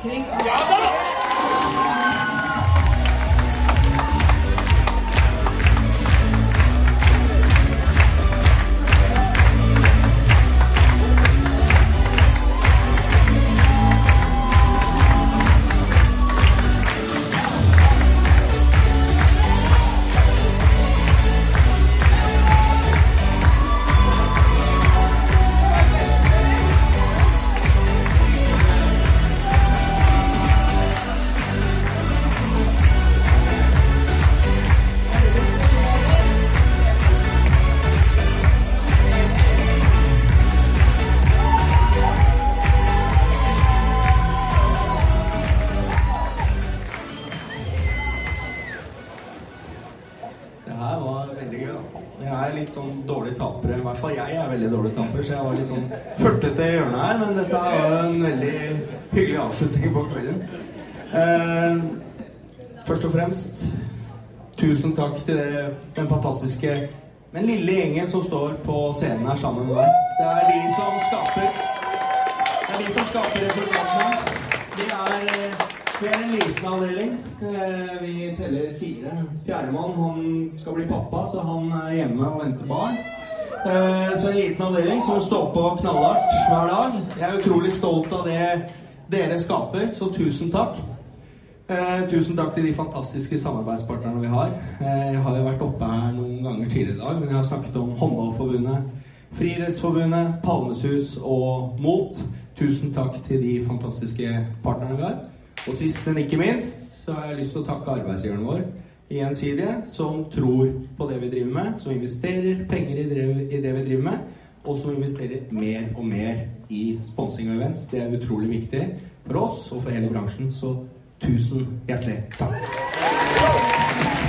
King. Er litt sånn dårlig tapere. I hvert fall jeg er veldig dårlig taper, så jeg var litt sånn førtete i hjørnet her. Men dette er jo en veldig hyggelig avslutning på kvelden. Eh, først og fremst tusen takk til det, den fantastiske, men lille gjengen som står på scenen her sammen med meg. Det er de som skaper Det er de som skaper resultatene. De er, vi er en liten avdeling. Eh, Vi teller fire. Fjerdemann han skal bli pappa, så han er hjemme og venter barn. Eh, Så en liten avdeling som står på knallhardt hver dag. Jeg er utrolig stolt av det dere skaper, så tusen takk. Eh, tusen takk til de fantastiske samarbeidspartnerne vi har. Jeg har jo vært oppe her noen ganger tidligere i dag, men jeg har snakket om Håndballforbundet, Friidrettsforbundet, Palmesus og Mot. Tusen takk til de fantastiske partnerne vi har. Og sist, men ikke minst, så har jeg lyst til å takke arbeidsgiveren vår i Gjensidige, som tror på det vi driver med, som investerer penger i det, vi driver med, og som investerer mer og mer i sponsing og events. Det er utrolig viktig for oss og for hele bransjen, så tusen hjertelig takk.